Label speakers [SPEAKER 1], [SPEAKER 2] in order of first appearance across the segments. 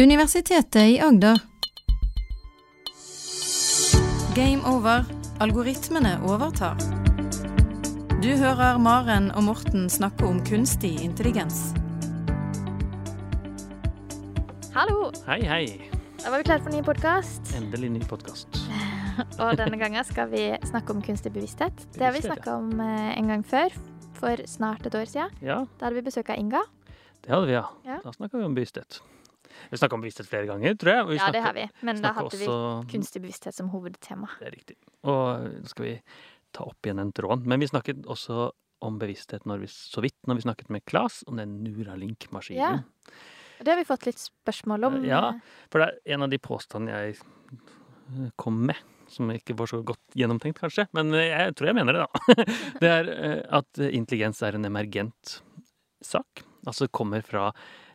[SPEAKER 1] Universitetet i Agder. Game over. Algoritmene overtar. Du hører Maren og Morten snakke om kunstig intelligens.
[SPEAKER 2] Hallo!
[SPEAKER 3] Hei, hei.
[SPEAKER 2] Da var vi klare for ny podkast.
[SPEAKER 3] Endelig ny podkast.
[SPEAKER 2] Og denne gangen skal vi snakke om kunstig bevissthet. Det har vi snakka om eh, en gang før, for snart et år siden.
[SPEAKER 3] Ja,
[SPEAKER 2] Da hadde vi besøk av Inga.
[SPEAKER 3] det hadde vi, ja.
[SPEAKER 2] Ja.
[SPEAKER 3] Da snakka vi om bevissthet. Vi snakka om bevissthet flere ganger, tror jeg. og
[SPEAKER 2] Ja, det har vi. Men da
[SPEAKER 3] hadde
[SPEAKER 2] hadde vi kunstig bevissthet som hovedtema.
[SPEAKER 3] Det er riktig. Og nå skal vi ta opp igjen den tråden. Men vi snakket også om bevissthet når vi, så vidt når vi snakket med Klas om den Nuralink-maskinen.
[SPEAKER 2] Ja. Det har vi fått litt spørsmål om.
[SPEAKER 3] Ja. For det er en av de påstandene jeg kom med, som ikke var så godt gjennomtenkt, kanskje. Men jeg tror jeg mener det, da. Det er eh, at intelligens er en emergent sak. Altså kommer fra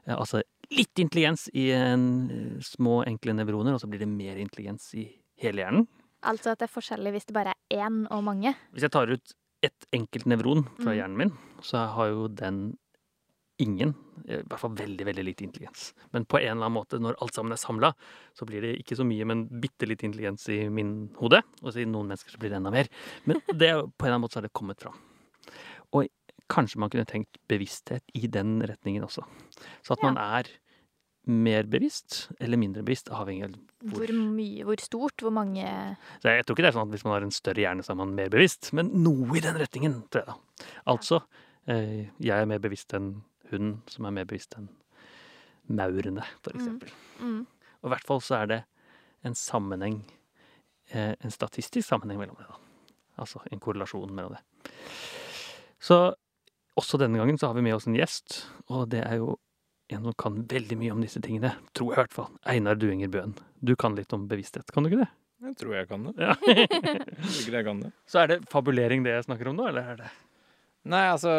[SPEAKER 3] eh, altså litt intelligens i en, eh, små, enkle nevroner, og så blir det mer intelligens i hele hjernen.
[SPEAKER 2] Altså at det er forskjellig hvis det bare er én og mange.
[SPEAKER 3] Hvis jeg tar ut ett enkelt nevron fra
[SPEAKER 2] Mm.
[SPEAKER 3] hjernen min, så har jo den ingen, i hvert fall veldig, veldig lite intelligens. Men på en eller annen måte, når alt sammen er samla, så blir det ikke så mye, men bitte litt intelligens i min hode. Og så i noen mennesker så blir det enda mer. Men det, på en eller annen måte så har det kommet fram. Og kanskje man kunne tenkt bevissthet i den retningen også. Så at man er mer bevisst eller mindre bevisst, avhengig av
[SPEAKER 2] Hvor mye, hvor stort, hvor mange
[SPEAKER 3] så jeg tror ikke det er sånn at hvis man har en større hjerne, så er man mer bevisst, men noe i den retningen, tror jeg da. Altså, eh, jeg er mer bevisst enn hunden, som er mer bevisst enn maurene, for
[SPEAKER 2] Mm.
[SPEAKER 3] eksempel.
[SPEAKER 2] mm.
[SPEAKER 3] Og i hvert fall så er det en sammenheng, eh, en statistisk sammenheng mellom det da. Altså en korrelasjon mellom det. Så også denne gangen så har vi med oss en gjest, og det er jo en som kan veldig mye om disse tingene, tror jeg i hvert fall. Einar Duenger Bøen. Du kan litt om bevissthet, kan du ikke det?
[SPEAKER 4] Jeg tror jeg kan det.
[SPEAKER 3] Ja.
[SPEAKER 4] Jeg jeg kan det.
[SPEAKER 3] Så er det fabulering det jeg snakker om nå, eller er det
[SPEAKER 4] Nei, altså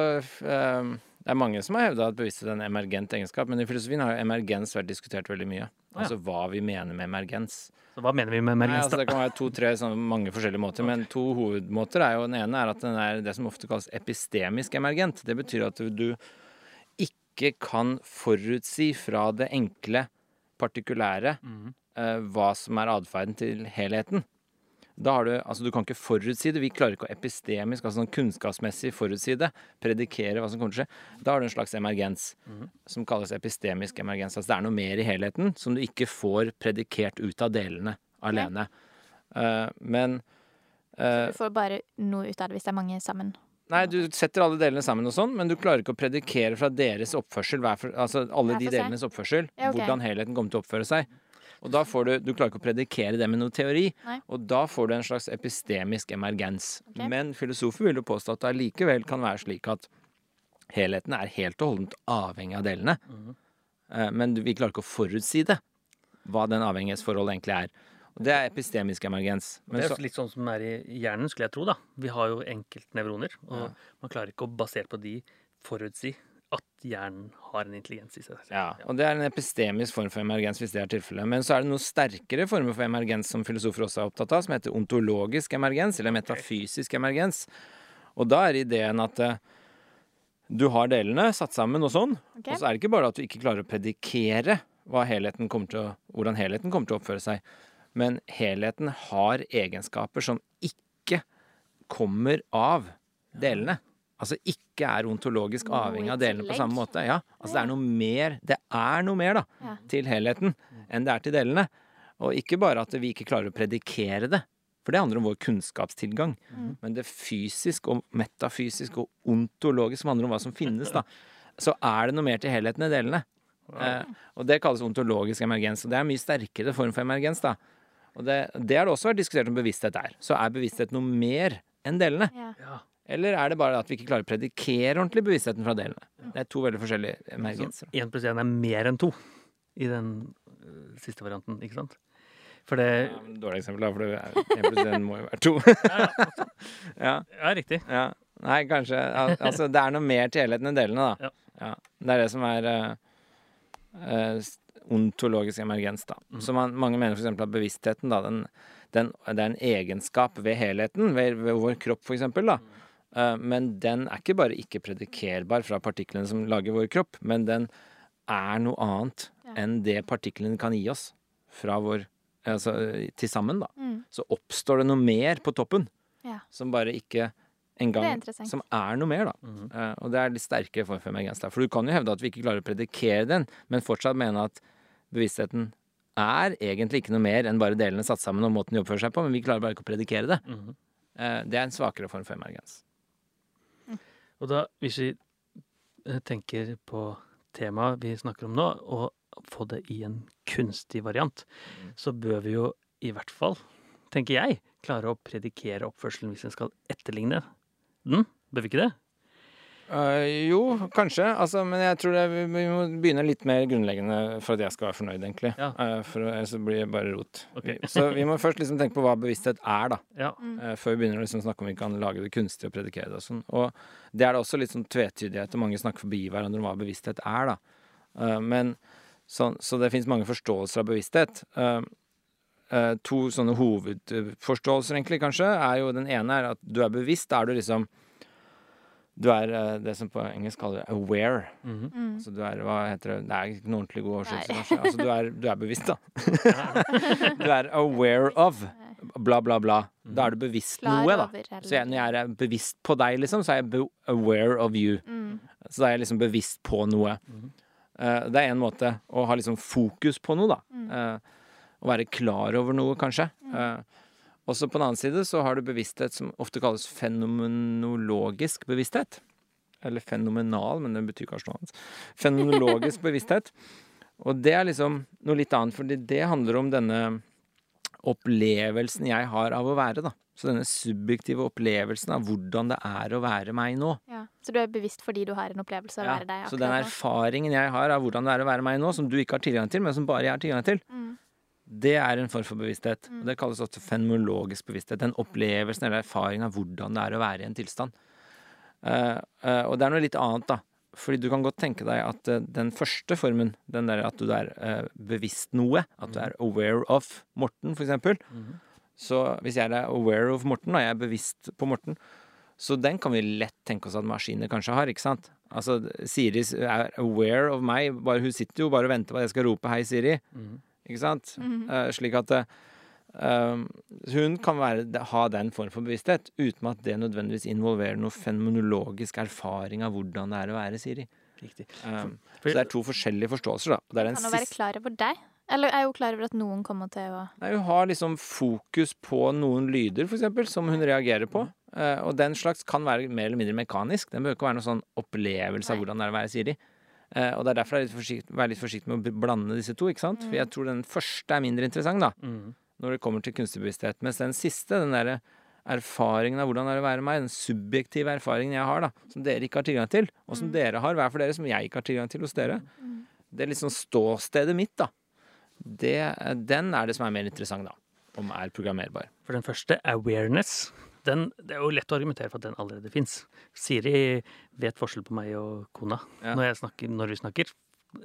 [SPEAKER 4] ehm, Det er mange som har hevda at bevissthet er en emergent egenskap, men i filosofien har jo emergens vært diskutert veldig mye. Altså hva vi mener med emergens.
[SPEAKER 3] Så hva mener vi med
[SPEAKER 4] Nei,
[SPEAKER 3] emergens,
[SPEAKER 4] altså,
[SPEAKER 3] da?
[SPEAKER 4] det kan være to-tre sånn, mange forskjellige måter, men to hovedmåter er jo Den ene er at den er det som ofte kalles epistemisk emergent. Det betyr at du ikke kan forutsi fra det enkle, partikulære,
[SPEAKER 3] mm.
[SPEAKER 4] eh, hva som er atferden til helheten. Da har du, altså du kan ikke forutsi det. Vi klarer ikke å epistemisk, altså sånn kunnskapsmessig forutsi det. Predikere hva som kommer til å skje. Da har du en slags emergens
[SPEAKER 3] mm.
[SPEAKER 4] som kalles epistemisk emergens. Altså det er noe mer i helheten som du ikke får predikert ut av delene alene. Eh, men eh,
[SPEAKER 2] Du får bare noe ut av det hvis det er mange sammen.
[SPEAKER 4] Nei, du setter alle delene sammen og sånn, men du klarer ikke å predikere fra deres oppførsel, hver for, altså alle de delenes oppførsel,
[SPEAKER 2] Ja, okay.
[SPEAKER 4] hvordan helheten kommer til å oppføre seg. Og da får du, du klarer ikke å predikere det med noe teori,
[SPEAKER 2] Nei.
[SPEAKER 4] og da får du en slags epistemisk emergens.
[SPEAKER 2] Okay.
[SPEAKER 4] Men filosofer vil jo påstå at det allikevel kan være slik at helheten er helt og holdent avhengig av delene. Eh, Men vi klarer ikke å forutsi det, hva den avhengighetsforholdet egentlig er. Det er epistemisk emergens. Men
[SPEAKER 3] Det er
[SPEAKER 4] så,
[SPEAKER 3] litt sånn som det er i hjernen, skulle jeg tro. da. Vi har jo enkeltnevroner, og
[SPEAKER 4] Ja.
[SPEAKER 3] man klarer ikke å basert på de forutsi at hjernen har en intelligens i seg.
[SPEAKER 4] Ja, og det er en epistemisk form for emergens hvis det er tilfellet. Men så er det noen sterkere former for emergens som filosofer også er opptatt av, som heter ontologisk emergens, eller metafysisk emergens. Og da er ideen at eh, du har delene satt sammen og sånn,
[SPEAKER 2] okay.
[SPEAKER 4] og så er det ikke bare at du ikke klarer å predikere hva helheten kommer til å, hvordan helheten kommer til å oppføre seg, men helheten har egenskaper som ikke kommer av delene. Altså ikke er ontologisk avhengig av delene på samme måte. Ja, altså det er noe mer, det er noe mer da, til helheten enn det er til delene. Og ikke bare at vi ikke klarer å predikere det, for det handler om vår kunnskapstilgang.
[SPEAKER 2] Mm.
[SPEAKER 4] Men det fysisk og metafysisk og ontologisk som handler om hva som finnes, da, så er det noe mer til helheten enn delene. Eh, og det kalles ontologisk emergens. Og det er en mye sterkere form for emergens, da. Og det, det har det også vært diskutert om bevissthet er. Så er bevissthet noe mer enn delene?
[SPEAKER 2] Ja.
[SPEAKER 4] Eller er det bare at vi ikke klarer å predikere ordentlig bevisstheten fra delene? Det er to veldig forskjellige emergenser.
[SPEAKER 3] Én pluss én er mer enn to i den øh, siste varianten, ikke sant? For det
[SPEAKER 4] Ja, Dårlig eksempel, da, for det en pluss én må jo være to. ja,
[SPEAKER 3] Ja, riktig.
[SPEAKER 4] ja. Nei, kanskje al- Altså, det er noe mer til helheten enn delene, da.
[SPEAKER 3] Ja.
[SPEAKER 4] Ja. Det er det som er uh, eh, s- ontologisk emergens, da.
[SPEAKER 3] Mm.
[SPEAKER 4] Så man, mange mener f.eks. at bevisstheten, da, den, den, det er en egenskap ved helheten, ved, ved vår kropp f.eks., da.
[SPEAKER 3] Mm.
[SPEAKER 4] Eh, men den er ikke bare ikke predikerbar fra partiklene som lager vår kropp, men den er noe annet
[SPEAKER 2] Ja.
[SPEAKER 4] enn det partiklene kan gi oss fra vår Altså til sammen, da.
[SPEAKER 2] Mm.
[SPEAKER 4] Så oppstår det noe mer på toppen
[SPEAKER 2] Ja.
[SPEAKER 4] som bare ikke
[SPEAKER 2] Det er.
[SPEAKER 4] Som er noe mer, da.
[SPEAKER 3] Mm
[SPEAKER 4] -hmm. uh, og det er litt sterkere form for emergens. For du kan jo hevde at vi ikke klarer å predikere den, men fortsatt mene at bevisstheten er egentlig ikke noe mer enn bare delene satt sammen og måten de oppfører seg på, men vi klarer bare ikke å predikere det.
[SPEAKER 3] Mm
[SPEAKER 4] -hmm. uh, det er en svakere form for emergens.
[SPEAKER 3] Og da, hvis vi eh, tenker på temaet vi snakker om nå, og få det i en kunstig variant, så bør vi jo i hvert fall, tenker jeg, klare å predikere oppførselen hvis en skal etterligne den. Bør vi ikke det?
[SPEAKER 4] Uh, jo, kanskje. Altså, men jeg tror det, vi, må begynne litt mer grunnleggende for at jeg skal være fornøyd, egentlig.
[SPEAKER 3] Ja.
[SPEAKER 4] Uh, for ellers blir det bare rot. Okay. Så vi må først liksom tenke på hva bevissthet er, da.
[SPEAKER 3] Ja.
[SPEAKER 4] Uh, før vi begynner å liksom snakke om vi kan lage det kunstig og predikere det og sånn. Og det er da også litt sånn tvetydighet, og mange snakker forbi hverandre om hva bevissthet er, da. Eh, men så, så det fins mange forståelser av bevissthet. Eh, to sånne hovedforståelser, egentlig, kanskje, er jo den ene er at du er bevisst. Da er du liksom Du er eh, det som på engelsk kaller aware.
[SPEAKER 3] Mhm.
[SPEAKER 2] Mm.
[SPEAKER 4] Altså du er Hva heter det? Det er ikke noen ordentlig god oversettelse, Altså du er, du er bevisst, da. du er aware of bla, bla, bla. Da er du bevisst
[SPEAKER 2] Klar
[SPEAKER 4] noe, da.
[SPEAKER 2] over,
[SPEAKER 4] Så jeg, når jeg er bevisst på deg, liksom, så er jeg be aware of you.
[SPEAKER 2] Mm.
[SPEAKER 4] Så da er jeg liksom bevisst på noe.
[SPEAKER 3] Mm.
[SPEAKER 4] Uh, det er én måte å ha liksom fokus på noe, da.
[SPEAKER 2] Mm.
[SPEAKER 4] Eh, å være klar over noe, kanskje. Uh, også på den annen side så har du bevissthet som ofte kalles fenomenologisk bevissthet. Eller fenomenal, men det betyr kanskje noe annet. Fenomenologisk bevissthet. Og det er liksom noe litt annet, fordi det handler om denne opplevelsen jeg har av å være, da. Så denne subjektive opplevelsen av hvordan det er å være meg nå.
[SPEAKER 2] Ja. Så du er bevisst fordi du har en opplevelse av å
[SPEAKER 4] Ja,
[SPEAKER 2] være deg
[SPEAKER 4] så den erfaringen jeg har av hvordan det er å være meg nå, som du ikke har tilgang til, men som bare jeg har tilgang til,
[SPEAKER 2] Mm.
[SPEAKER 4] Det er en form for bevissthet. Og det kalles også fenomenologisk bevissthet. Den opplevelsen eller erfaringen av hvordan det er å være i en tilstand. Uh, uh, og det er noe litt annet, da. Fordi du kan godt tenke deg at uh, den første formen, den der at du er bevisst noe, at du er aware of Morten, for eksempel.
[SPEAKER 3] Mhm.
[SPEAKER 4] Så hvis jeg er aware of Morten, og jeg er bevisst på Morten, så den kan vi lett tenke oss at maskiner kanskje har, ikke sant? Altså, Siri er aware of meg, bare, hun sitter jo bare og venter på at jeg skal rope 'hei, Siri'.
[SPEAKER 3] Mhm.
[SPEAKER 4] Ikke sant?
[SPEAKER 2] Mhm.
[SPEAKER 4] Eh, slik at um, hun kan være, ha den form for bevissthet uten at det nødvendigvis involverer noe fenomenologisk erfaring av hvordan det er å være Siri.
[SPEAKER 3] Riktig.
[SPEAKER 4] Um,
[SPEAKER 3] For-
[SPEAKER 4] så det er to forskjellige forståelser, da. Det er den
[SPEAKER 2] Kan hun være klar over deg? Eller er hun klar over at noen kommer til å
[SPEAKER 4] Nei, Hun har liksom fokus på noen lyder, for eksempel, som hun reagerer på. Uh, og den slags kan være mer eller mindre mekanisk. Den bør ikke være noen sånn opplevelse av hvordan det er å være Siri. Eh, og det er derfor jeg er litt forsikt, være litt forsiktig med å blande disse to. ikke sant? For jeg tror den første er mindre interessant, da,
[SPEAKER 3] mm.
[SPEAKER 4] når det kommer til kunstig bevissthet. Mens den siste, den derre erfaringen av hvordan det er å være meg, den subjektive erfaringen jeg har, da, som dere ikke har tilgang til, og som dere har hver for dere, som jeg ikke har tilgang til hos dere, det er sånn ståstedet mitt, da. Det, den er det som er mer interessant, da. Om er programmerbar.
[SPEAKER 3] For den første, awareness, den, det er jo lett å argumentere for at den allerede fins. Siri vet forskjell på meg og kona
[SPEAKER 4] Ja.
[SPEAKER 3] når, jeg snakker, når vi snakker.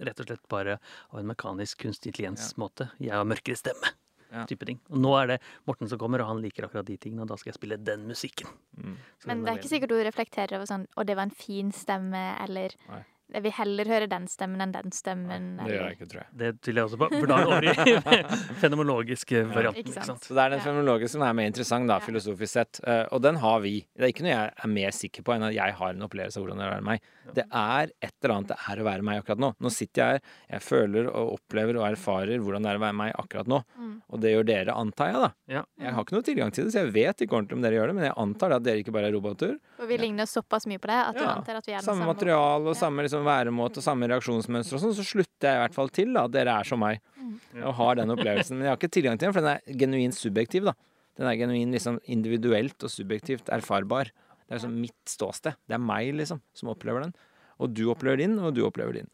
[SPEAKER 3] Rett og slett bare av en mekanisk kunstig intelligens-måte. Jeg har mørkere stemme.
[SPEAKER 4] Ja.
[SPEAKER 3] type ting. Og nå er det Morten som kommer, og han liker akkurat de tingene, og da skal jeg spille den musikken.
[SPEAKER 4] Mm.
[SPEAKER 2] Men
[SPEAKER 3] den
[SPEAKER 2] det er ikke sikkert du reflekterer over sånn Å, det var en fin stemme, eller
[SPEAKER 4] Nei.
[SPEAKER 2] Jeg vil heller høre den stemmen enn den stemmen.
[SPEAKER 4] Det gjør jeg ikke, tror jeg.
[SPEAKER 3] Det tviler jeg også på. For da er det over i fenomenologiske varianten.
[SPEAKER 2] ikke
[SPEAKER 3] Ikke
[SPEAKER 2] sant.
[SPEAKER 3] sant?
[SPEAKER 4] Så det er den fenomenologiske som er mer interessant, da, filosofisk sett. Eh, og den har vi. Det er ikke noe jeg er mer sikker på enn at jeg har en opplevelse av hvordan det er å være meg. Det er et eller annet det er å være meg akkurat nå. Nå sitter jeg her, jeg føler og opplever og erfarer hvordan det er å være meg akkurat nå.
[SPEAKER 2] Mm.
[SPEAKER 4] Og det gjør dere, antar jeg, da. Jeg har ikke noe tilgang til det, så jeg vet ikke ordentlig om dere gjør det, men jeg antar at dere ikke bare er roboter.
[SPEAKER 2] Og vi ligner såpass mye på det at du
[SPEAKER 4] Ja,
[SPEAKER 2] antar at vi er det
[SPEAKER 4] Samme
[SPEAKER 2] samme.
[SPEAKER 4] materiale og samme liksom væremåte og samme reaksjonsmønster og sånn, så slutter jeg i hvert fall til da, at dere er som meg.
[SPEAKER 2] Mm.
[SPEAKER 4] Og har den opplevelsen. Men jeg har ikke tilgang til den, for den er genuint subjektiv, da. Den er genuint liksom individuelt og subjektivt erfarbar. Det er liksom mitt ståsted. Det er meg, liksom, som opplever den. Og du opplever din, og du opplever din.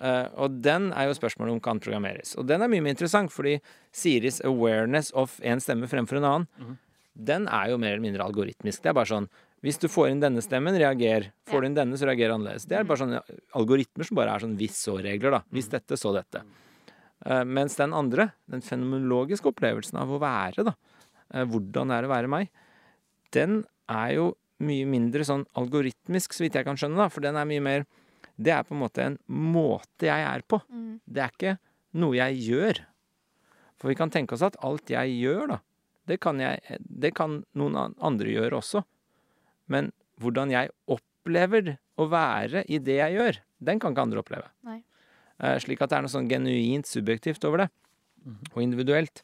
[SPEAKER 4] Uh, og den er jo spørsmålet om kan programmeres. Og den er mye mer interessant, fordi Siris awareness of en stemme fremfor en annen,
[SPEAKER 3] Mhm.
[SPEAKER 4] den er jo mer eller mindre algoritmisk. Det er bare sånn hvis du får inn denne stemmen, reager. Får du inn denne, så reagerer annerledes. Det er bare sånne algoritmer som bare er sånn hvis-så-regler, da. Hvis dette, så dette. Eh, mens den andre, den fenomenologiske opplevelsen av å være, da, eh, hvordan det er å være meg, den er jo mye mindre sånn algoritmisk, så vidt jeg kan skjønne, da. For den er mye mer det er på en måte en måte jeg er på.
[SPEAKER 2] Mm.
[SPEAKER 4] Det er ikke noe jeg gjør. For vi kan tenke oss at alt jeg gjør, da, det kan, jeg, det kan noen andre gjøre også. Men hvordan jeg opplever å være i det jeg gjør, den kan ikke andre oppleve.
[SPEAKER 2] Nei.
[SPEAKER 4] Eh, slik at det er noe sånn genuint subjektivt over det, og individuelt.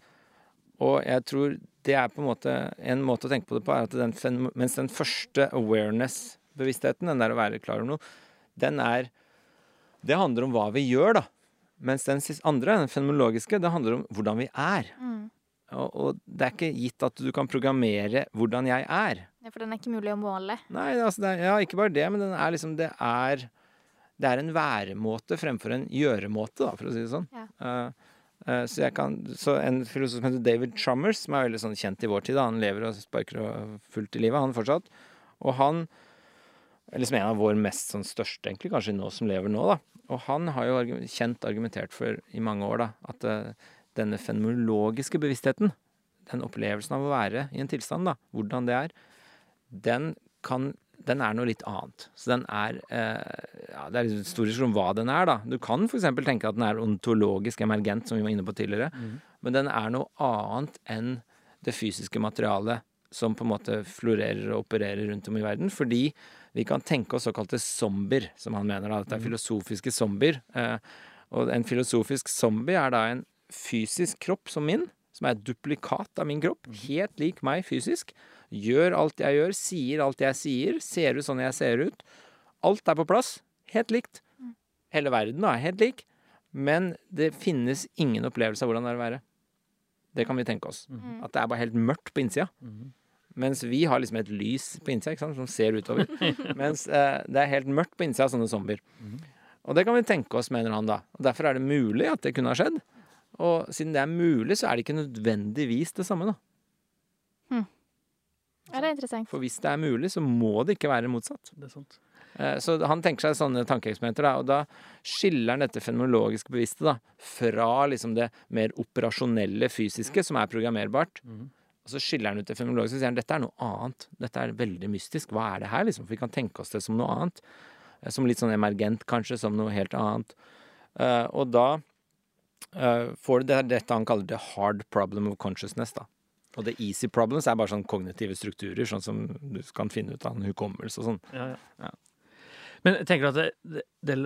[SPEAKER 4] Og jeg tror det er på en måte En måte å tenke på det på, er at den, mens den første awareness-bevisstheten, den der å være klar over noe, den er Det handler om hva vi gjør, da. Mens den andre, den fenomenologiske, det handler om hvordan vi er.
[SPEAKER 2] Mm.
[SPEAKER 4] Og, og det er ikke gitt at du kan programmere hvordan jeg er.
[SPEAKER 2] Ja, for den er ikke mulig å måle.
[SPEAKER 4] Nei, altså er, ja, ikke bare det, men den er liksom Det er Det er en væremåte fremfor en gjøremåte, da, for å si det sånn.
[SPEAKER 2] Ja.
[SPEAKER 4] Uh, uh, så kan Så en filosof som heter David Trummers, som er veldig sånn kjent i vår tid, da, han lever og sparker og fullt i livet, han fortsatt. Og han er liksom en av vår mest sånn største, egentlig, kanskje nå som lever nå, da. Og han har jo kjent argumentert for i mange år, da, at eh, denne fenomenologiske bevisstheten, den opplevelsen av å være i en tilstand, da, hvordan det er, den kan den er noe litt annet. Så den er eh, ja, Det er litt stor diskusjon om hva den er, da. Du kan f.eks. tenke at den er ontologisk emergent, som vi var inne på tidligere. Men den er noe annet enn det fysiske materialet som på en måte florerer og opererer rundt om i verden. Fordi vi kan tenke oss såkalte zombier, som han mener. da, Dette er filosofiske zombier. Eh, og en filosofisk zombie er da en fysisk kropp som min, som er et duplikat av min kropp. Helt lik meg fysisk. Gjør alt jeg gjør, sier alt jeg sier, ser ut sånn jeg ser ut. Alt er på plass. Helt likt. Hele verden er helt lik. Men det finnes ingen opplevelse av hvordan det er å være. Det kan vi tenke oss. At det er bare helt mørkt på innsida. Mens vi har liksom et lys på innsida ikke sant, som ser utover. Mens eh, det er helt mørkt på innsida av sånne zombier. Og det kan vi tenke oss, mener han da. Og Derfor er det mulig at det kunne ha skjedd. Og siden det er mulig, så er det ikke nødvendigvis det samme, da.
[SPEAKER 2] Ja, det er interessant.
[SPEAKER 4] For hvis det er mulig, så må det ikke være motsatt.
[SPEAKER 3] Det er sant.
[SPEAKER 4] Eh, Så han tenker seg sånne tankeeksperimenter, da, og da skiller han dette fenomenologiske bevisste da, fra liksom det mer operasjonelle fysiske, som er programmerbart. Og så skiller han ut det fenomenologiske og sier han, dette er noe annet. Dette er veldig mystisk. Hva er det her? Liksom? For vi kan tenke oss det som noe annet. Eh, Som litt sånn emergent, kanskje, som noe helt annet. Eh, og da får du det, dette han kaller the hard problem of consciousness. da. Og the easy problems er bare sånn kognitive strukturer, sånn som du kan finne ut av en hukommelse og sånn.
[SPEAKER 3] Ja, ja.
[SPEAKER 4] Ja.
[SPEAKER 3] Men tenker at det, det,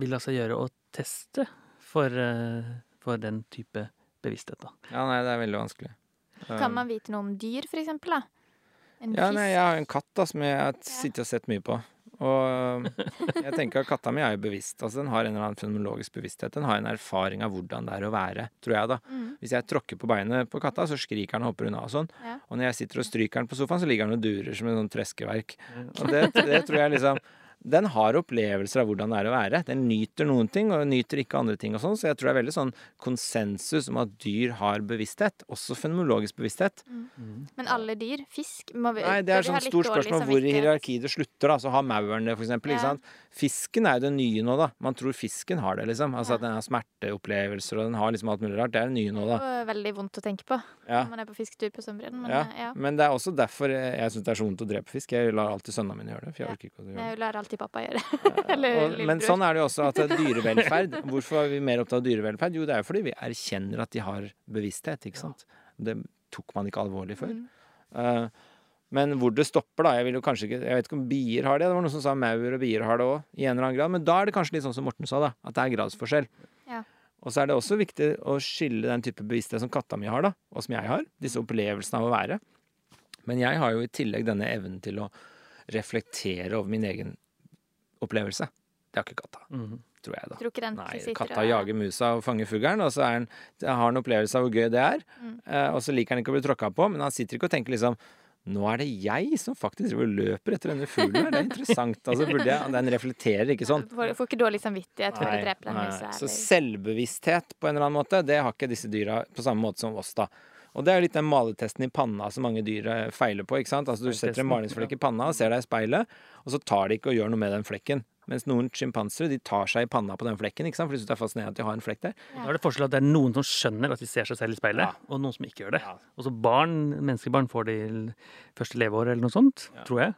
[SPEAKER 3] vil la seg gjøre å teste for, eh, for den type bevissthet, da.
[SPEAKER 4] Ja, nei, det er veldig vanskelig.
[SPEAKER 2] Kan man vite noe om dyr, for eksempel? Da? En
[SPEAKER 4] Ja,
[SPEAKER 2] fisk?
[SPEAKER 4] nei, jeg har en katt da, som jeg har sittet og sett mye på. Og jeg tenker at katta mi er jo bevisst. Altså, den har en eller annen fenomenologisk bevissthet. Den har en erfaring av hvordan det er å være, tror jeg, da.
[SPEAKER 2] Mm.
[SPEAKER 4] Hvis jeg tråkker på beinet på katta, så skriker den og hopper unna og sånn.
[SPEAKER 2] Ja.
[SPEAKER 4] Og når jeg sitter og stryker den på sofaen, så ligger den og durer som en sånn treskeverk. Og det, det tror jeg liksom Den har opplevelser av hvordan det er å være. Den nyter noen ting, og nyter ikke andre ting og sånn. Så jeg tror det er veldig sånn konsensus om at dyr har bevissthet. Også fenomenologisk bevissthet.
[SPEAKER 2] Men alle dyr? Fisk? Må vi,
[SPEAKER 4] Nei, det er sånn stort
[SPEAKER 2] spørsmål
[SPEAKER 4] spørsmål hvor i hierarkiet det slutter. da, Så har mauren det, for eksempel.
[SPEAKER 2] Ja.
[SPEAKER 4] Fisken er jo det nye nå, da. Man tror fisken har det, liksom. Altså
[SPEAKER 2] Ja.
[SPEAKER 4] at den har smerteopplevelser, og den har liksom alt mulig rart. Det er det nye nå, da.
[SPEAKER 2] Det er veldig vondt å tenke på
[SPEAKER 4] Ja.
[SPEAKER 2] når man er på fisketur på sommeren. Men
[SPEAKER 4] Ja.
[SPEAKER 2] eh.
[SPEAKER 4] Men det er også derfor jeg, syns det er så vondt å drepe fisk. Jeg lar alltid sønnene mine gjøre det. For jeg orker ikke å gjøre det.
[SPEAKER 2] Alltid pappa gjøre. Eller
[SPEAKER 4] Og, men sånn er det jo også at er dyrevelferd Hvorfor er vi mer opptatt av dyrevelferd? Jo, det er jo fordi vi erkjenner at de har bevissthet, ikke sant. Det tok man ikke alvorlig før.
[SPEAKER 2] Mm.
[SPEAKER 4] Uh, men hvor det stopper, da Jeg vil jo kanskje ikke Jeg vet ikke om bier har det. Det var noen som sa maur og bier har det òg, i en eller annen grad. Men da er det kanskje litt sånn som Morten sa, da. At det er gradsforskjell.
[SPEAKER 2] Ja.
[SPEAKER 4] Og så er det også viktig å skille den type bevissthet som katta mi har, da, og som jeg har. Disse opplevelsene av å være. Men jeg har jo i tillegg denne evnen til å reflektere over min egen opplevelse. Det har ikke katta,
[SPEAKER 3] Mhm.
[SPEAKER 4] tror jeg, da.
[SPEAKER 2] Tror ikke den
[SPEAKER 4] Nei, katta jager musa og fanger fuglen, og så er han, har han opplevelse av hvor gøy det er.
[SPEAKER 2] Mm.
[SPEAKER 4] Eh, og så liker han ikke å bli tråkka på, men han sitter ikke og tenker liksom nå er det jeg som faktisk løper etter denne fuglen her. Det er interessant. Altså, burde jeg, den reflekterer ikke sånn.
[SPEAKER 2] Får, får ikke dårlig samvittighet
[SPEAKER 4] for
[SPEAKER 2] å drepe den musa.
[SPEAKER 4] Så selvbevissthet på en eller annen måte, det har ikke disse dyra på samme måte som oss, da. Og det er litt den maletesten i panna som mange dyr eh, feiler på. ikke sant? Altså Du setter en malingsflekk i panna og ser deg i speilet, og så tar de ikke og gjør noe med den flekken. Mens noen sjimpansere de tar seg i panna på den flekken, ikke sant? Fordi det er fascinerende at de har en flekk der.
[SPEAKER 3] Da er det forskjell at det er noen som skjønner at de ser seg selv i speilet,
[SPEAKER 4] Ja.
[SPEAKER 3] og noen som ikke gjør det.
[SPEAKER 4] Ja.
[SPEAKER 3] Og så barn, menneskebarn får det i første leveår eller noe sånt,
[SPEAKER 4] Ja.
[SPEAKER 3] tror jeg.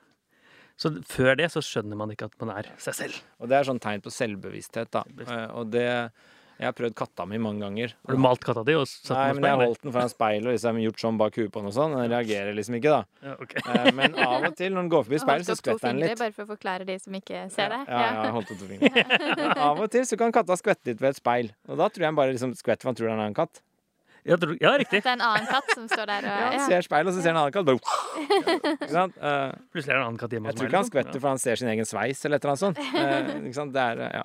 [SPEAKER 3] Så før det så skjønner man ikke at man er seg selv.
[SPEAKER 4] Og det er sånn tegn på selvbevissthet, da. Eh, Og det Jeg har prøvd katta mi mange ganger.
[SPEAKER 3] Har du malt katta di og satt
[SPEAKER 4] Nei,
[SPEAKER 3] den
[SPEAKER 4] men jeg har holdt den foran speilet og liksom gjort sånn bak huet på den og sånn. Den reagerer liksom ikke, da.
[SPEAKER 3] Ja, ok.
[SPEAKER 4] Eh, Men av og til når den går forbi speilet, så skvetter den litt.
[SPEAKER 2] bare for å forklare de som ikke ser det.
[SPEAKER 4] Ja, ja, jeg holdt opp to fingre. Av og til så kan katta skvette litt ved et speil. Og da tror jeg den bare liksom skvetter, for han tror det er en annen katt.
[SPEAKER 3] Ja, tror- ja, riktig.
[SPEAKER 2] Det er en annen katt som står der og
[SPEAKER 4] Ja, han ser speilet, og så ser han en annen katt. Bare, ikke sant? Eh,
[SPEAKER 3] Plutselig er det en annen katt hjemme
[SPEAKER 4] Jeg tror ikke han
[SPEAKER 3] liksom.
[SPEAKER 4] skvetter for han ser sin egen sveis eller et eller annet sånt. Uh, ikke sant? Det er, uh, ja.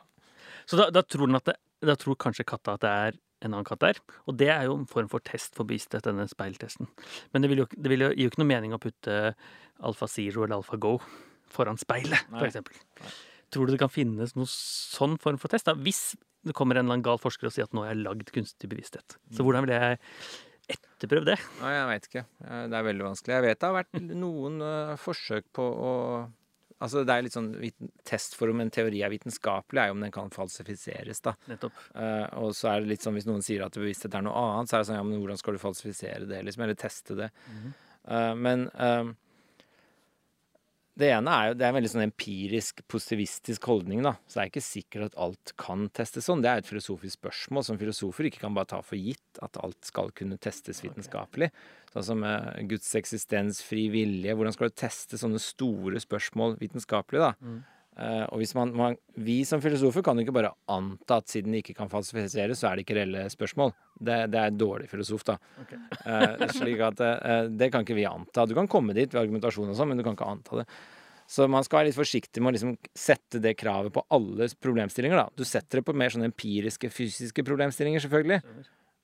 [SPEAKER 3] Så da, da tror han at det, da tror kanskje katta at det er en annen katt der. Og det er jo en form for test for bevissthet, denne speiltesten. Men det vil jo, det vil jo, gir jo ikke noe mening å putte Alfa Zero eller Alfa Go foran speilet, for eksempel. Tror du det kan finnes noen sånn form for test? da? Hvis det kommer en eller annen gal forsker og sier at nå har jeg lagd kunstig bevissthet. Så hvordan vil jeg etterprøve det?
[SPEAKER 4] Nei, jeg veit ikke. Eh, Det er veldig vanskelig. Jeg vet det har vært noen eh, forsøk på å Altså, det er litt sånn test for om en teori er vitenskapelig, er jo om den kan falsifiseres, da.
[SPEAKER 3] Nettopp.
[SPEAKER 4] Uh, og så er det litt sånn hvis noen sier at bevissthet er noe annet, så er det sånn ja, men hvordan skal du falsifisere det, liksom? Eller teste det. Eh, men eh, det ene er jo Det er en veldig sånn empirisk, positivistisk holdning, da. Så det er ikke sikkert at alt kan testes sånn. Det er et filosofisk spørsmål som filosofer ikke kan bare ta for gitt at alt skal kunne testes vitenskapelig. Sånn som uh, Guds eksistens, fri vilje. Hvordan skal du teste sånne store spørsmål vitenskapelig, da? Eh, og hvis man, man, Vi som filosofer kan jo ikke bare anta at siden de ikke kan falsifisere, så er det ikke reelle spørsmål. Det, det er dårlig filosof, da. Eh, slik at eh, Det kan ikke vi anta. Du kan komme dit ved argumentasjon og sånn, men du kan ikke anta det. Så man skal være litt forsiktig med å liksom sette det kravet på alle problemstillinger. da. Du setter det på mer sånne empiriske, fysiske problemstillinger, selvfølgelig.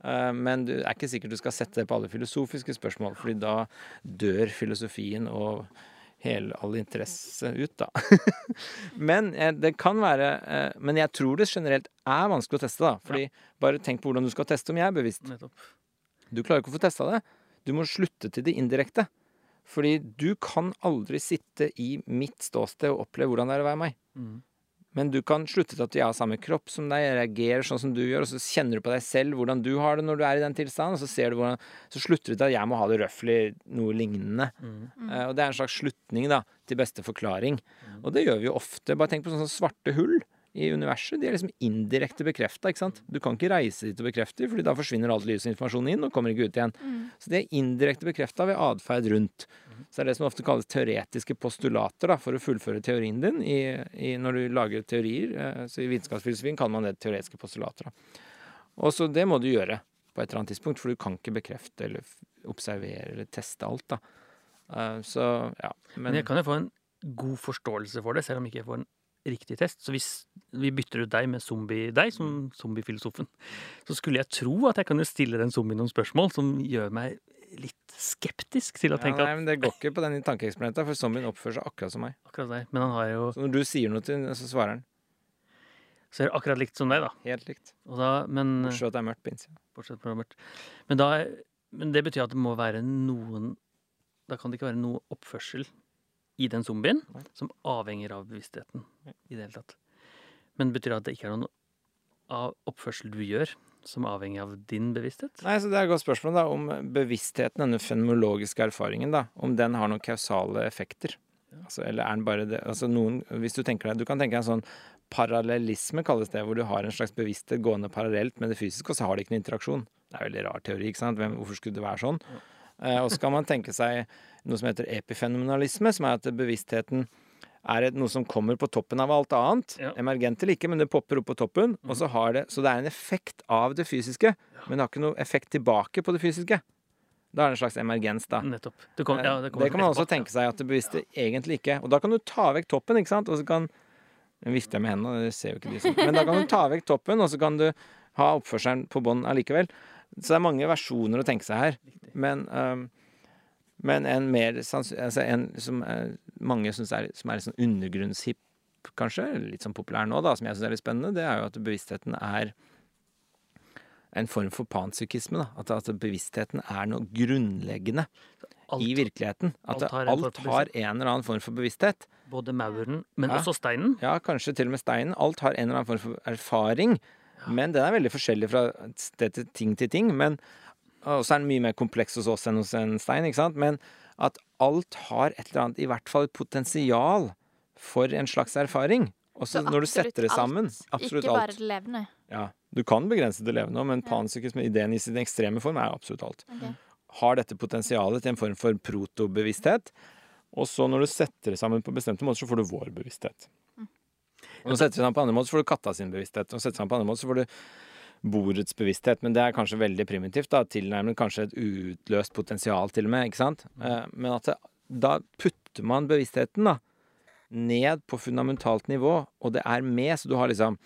[SPEAKER 4] Eh, Men det er ikke sikkert du skal sette det på alle filosofiske spørsmål, fordi da dør filosofien og hele all interesse ut, da. men eh, det kan være eh, Men jeg tror det generelt er vanskelig å teste, da. Fordi bare tenk på hvordan du skal teste om jeg er bevisst.
[SPEAKER 3] Nettopp.
[SPEAKER 4] Du klarer ikke å få testa det. Du må slutte til det indirekte. Fordi du kan aldri sitte i mitt ståsted og oppleve hvordan det er å være meg.
[SPEAKER 3] Mhm.
[SPEAKER 4] Men du kan slutte til at jeg har samme kropp som deg, jeg reagerer sånn som du gjør, og så kjenner du på deg selv hvordan du har det når du er i den tilstanden, og så ser du hvordan Så slutter du til at jeg må ha det røftlig noe lignende.
[SPEAKER 3] Mm.
[SPEAKER 4] Uh, og det er en slags slutning, da, til beste forklaring. Og det gjør vi jo ofte. Bare tenk på sånne svarte hull i universet. De er liksom indirekte bekrefta. Du kan ikke reise dit og bekrefte, fordi da forsvinner all lysinformasjon inn og kommer ikke ut igjen. Så det er indirekte bekrefta ved atferd rundt. Så det er det som ofte kalles teoretiske postulater da, for å fullføre teorien din i, i, når du lager teorier. Eh, Så i vitenskapsfilosofien kan man det teoretiske postulater. Da. Og så det må du gjøre på et eller annet tidspunkt, for du kan ikke bekrefte eller observere eller teste alt. da. Eh, Så ja.
[SPEAKER 3] Men
[SPEAKER 4] Men
[SPEAKER 3] jeg kan jo få en god forståelse for det, selv om ikke jeg får en riktig test. Så hvis vi bytter ut deg med zombie, deg som zombiefilosofen, så skulle jeg tro at jeg kan jo stille den zombien noen spørsmål som gjør meg litt skeptisk til å
[SPEAKER 4] ja,
[SPEAKER 3] tenke
[SPEAKER 4] nei, men det går ikke på den tankeeksperimentet, for zombien oppfører seg akkurat som meg.
[SPEAKER 3] akkurat deg. Men han har jo
[SPEAKER 4] Så når du sier noe til den, så svarer han
[SPEAKER 3] det akkurat likt som deg, da.
[SPEAKER 4] helt likt.
[SPEAKER 3] Da men,
[SPEAKER 4] Bortsett fra at det er mørkt på innsida.
[SPEAKER 3] bortsett fra mørkt. Men, da, men det betyr at det må være noen Da kan det ikke være noe oppførsel i den zombien
[SPEAKER 4] Nei.
[SPEAKER 3] som avhenger av bevisstheten
[SPEAKER 4] Nei.
[SPEAKER 3] i det hele tatt. Men betyr det at det ikke er noen av oppførsel du gjør som avhenger av din bevissthet?
[SPEAKER 4] Nei, så Det er et godt spørsmål da, om bevisstheten, denne fenomenologiske erfaringen, da, om den har noen kausale effekter. Altså, eller er den bare det altså noen, Hvis du tenker deg Du kan tenke deg en sånn parallellisme, kalles det, hvor du har en slags bevissthet gående parallelt med det fysiske, og så har det ikke noen interaksjon. Det er en veldig rar teori, ikke sant? Hvem, hvorfor skulle det være sånn? Eh, og så kan man tenke seg noe som heter epifenomenalisme, som er at bevisstheten er noe som kommer på toppen av alt annet.
[SPEAKER 3] Ja.
[SPEAKER 4] Emergent eller ikke, men det popper opp på toppen. Og så, har det, så det er en effekt av det fysiske, men det har ikke noe effekt tilbake på det fysiske. Da er det en slags emergens, da.
[SPEAKER 3] Nettopp. Det, kom,
[SPEAKER 4] Eh,
[SPEAKER 3] ja,
[SPEAKER 4] det,
[SPEAKER 3] det
[SPEAKER 4] kan man også tenke seg at det bevisste egentlig ikke. Og da kan du ta vekk toppen, ikke sant? Og så kan Nå vifter jeg med hendene, det ser jo ikke de som Men da kan du ta vekk toppen, og så kan du ha oppførselen på bånn allikevel. Så det er mange versjoner å tenke seg her. Men, um, men en mer altså en som er, mange syns er, som er litt sånn undergrunnshipp, kanskje, litt sånn populær nå, da, som jeg syns er litt spennende, det er jo at bevisstheten er en form for panpsykisme. da, At, at bevisstheten er noe grunnleggende
[SPEAKER 3] Alt,
[SPEAKER 4] i virkeligheten. At
[SPEAKER 3] alt har en
[SPEAKER 4] alt har en eller annen form for bevissthet.
[SPEAKER 3] Både mauren, men
[SPEAKER 4] Ja.
[SPEAKER 3] også steinen.
[SPEAKER 4] Ja, kanskje til og med steinen. Alt har en eller annen form for erfaring. Men den er veldig forskjellig fra sted til ting til ting. Men, og så er den mye mer kompleks hos oss enn hos en stein. ikke sant? Men at alt har et eller annet, i hvert fall et potensial for en slags erfaring. Og så når du setter det sammen
[SPEAKER 2] alt, ikke bare det levende.
[SPEAKER 4] Ja, du kan begrense det levende òg, men panpsykisme, ideen i sin ekstreme form, er absolutt alt.
[SPEAKER 2] Okay.
[SPEAKER 4] Har dette potensialet til en form for protobevissthet. Og så når du setter det sammen på bestemte måter, så får du vår bevissthet.
[SPEAKER 2] Mm.
[SPEAKER 4] Og når du setter det sammen på andre måter, så får du katta sin bevissthet. Og setter det sammen på andre måter, så får du borets bevissthet. Men det er kanskje veldig primitivt. da, Tilnærmet kanskje et utløst potensial, til og med. ikke sant? Eh, Men at det, da putter man bevisstheten da, ned på fundamentalt nivå, og det er med, så du har liksom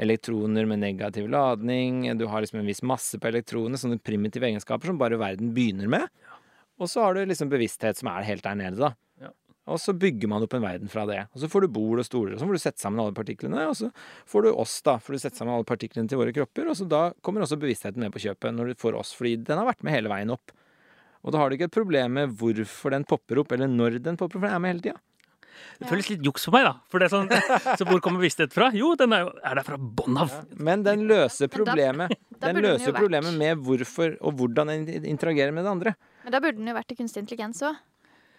[SPEAKER 4] elektroner med negativ ladning, du har liksom en viss masse på elektronene, sånne primitive egenskaper som bare verden begynner med. Og så har du liksom bevissthet som er helt der nede, da. Og så bygger man opp en verden fra det. Og så får du bol og stoler, og så får du sette sammen alle partiklene, og så får du oss, da. Får du sette sammen alle partiklene til våre kropper, og så da kommer også bevisstheten med på kjøpet når du får oss, fordi den har vært med hele veien opp. Og da har du ikke et problem med hvorfor den popper opp, eller når den popper opp, for den er med hele tida.
[SPEAKER 3] Det føles litt juks for meg, da. For det er sånn, så hvor kommer bevissthet fra? Jo, den er, er der fra bånn av.
[SPEAKER 4] Men den løser problemet. Den løser problemet med hvorfor og hvordan den interagerer med det andre.
[SPEAKER 2] Men da burde den jo vært til kunstig intelligens òg.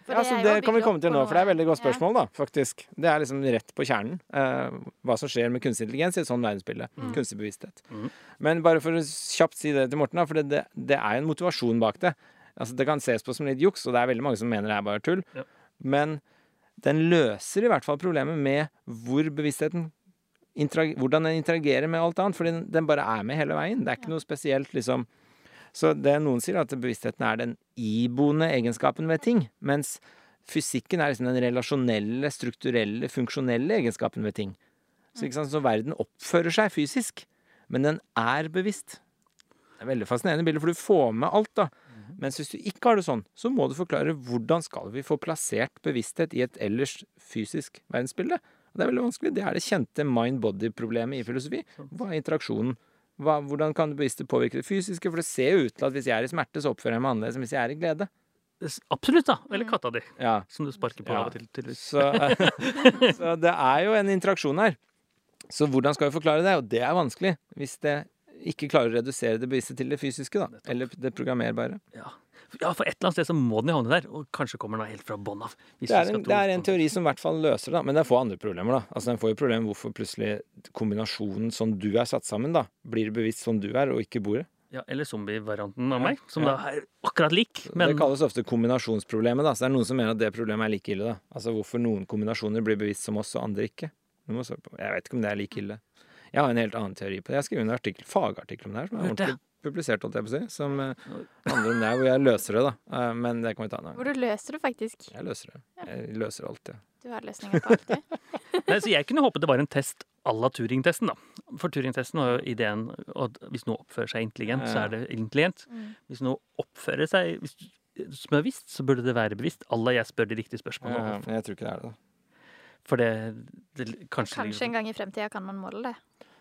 [SPEAKER 4] Ja, så det kan vi komme til nå, for det er et veldig godt spørsmål, da, faktisk. Det er liksom rett på kjernen. eh, hva som skjer med kunstig intelligens i et sånt verdensbilde. Kunstig bevissthet.
[SPEAKER 3] Mm.
[SPEAKER 4] Men bare for å kjapt si det til Morten, da, for det, det, det er en motivasjon bak det. Altså, det kan ses på som litt juks, og det er veldig mange som mener det er bare tull.
[SPEAKER 3] Ja.
[SPEAKER 4] Men den løser i hvert fall problemet med hvor bevisstheten hvordan den interagerer med alt annet. For den, den bare er med hele veien. Det er ikke noe spesielt, liksom Så det noen sier, at bevisstheten er den iboende egenskapen ved ting. Mens fysikken er liksom den relasjonelle, strukturelle, funksjonelle egenskapen ved ting. Så, så verden oppfører seg fysisk, men den er bevisst. Det er veldig fascinerende bilde, for du får med alt, da. Mens hvis du ikke har det sånn, så må du forklare hvordan skal vi få plassert bevissthet i et ellers fysisk verdensbilde. Det er veldig vanskelig. Det er det kjente mind-body-problemet i filosofi. Hva er interaksjonen? Hva, hvordan kan det bevisste påvirke det fysiske? For det ser jo ut til at hvis jeg er i smerte, så oppfører jeg meg annerledes enn hvis jeg er i glede.
[SPEAKER 3] Absolutt, da. Eller katta di,
[SPEAKER 4] Ja,
[SPEAKER 3] som du sparker på
[SPEAKER 4] Ja.
[SPEAKER 3] av og til. til.
[SPEAKER 4] Så, så det er jo en interaksjon her. Så hvordan skal vi forklare det? Og det er vanskelig hvis det ikke klarer å redusere det bevisste til det fysiske, da. Eller det programmerbare.
[SPEAKER 3] Ja. Ja, for et eller annet sted så må den jo havne der, og kanskje kommer den helt fra bånn av.
[SPEAKER 4] Det er, en, det er en teori som i hvert fall løser det, da. men den får andre problemer. da. Altså Den får jo problemer hvorfor plutselig kombinasjonen som du er satt sammen, da, blir bevisst som du er, og ikke bordet.
[SPEAKER 3] Ja, eller zombie-varianten av meg, som
[SPEAKER 4] ja.
[SPEAKER 3] da er akkurat lik. Men
[SPEAKER 4] Det kalles ofte kombinasjonsproblemet. da, Så det er noen som mener at det problemet er like ille. da. Altså Hvorfor noen kombinasjoner blir bevisst som oss, og andre ikke. Jeg vet ikke om det er like ille. Jeg har en helt annen teori på det. Jeg har skrevet en artikkel, fagartikkel om det her, som er ordentlig publisert, holdt jeg på å si, som eh, handler om det, hvor jeg løser det, da. Eh, Men det kan vi ta en annen
[SPEAKER 2] Hvor du løser det faktisk.
[SPEAKER 4] Jeg løser det. Jeg løser alt, jeg.
[SPEAKER 2] Du har løsninger på alt, du.
[SPEAKER 3] Nei, så jeg kunne håpet det var en test à la Turing-testen, da. For Turing-testen var jo ideen at hvis noe oppfører seg intelligent, så er det intelligent.
[SPEAKER 2] Mm.
[SPEAKER 3] Hvis noe oppfører seg hvis, som er visst, så burde det være bevisst. Alla jeg spør de riktige spørsmålene.
[SPEAKER 4] Ja, jeg tror ikke det er det, da.
[SPEAKER 3] For det, det kanskje
[SPEAKER 2] Kanskje en gang i fremtida kan man måle det.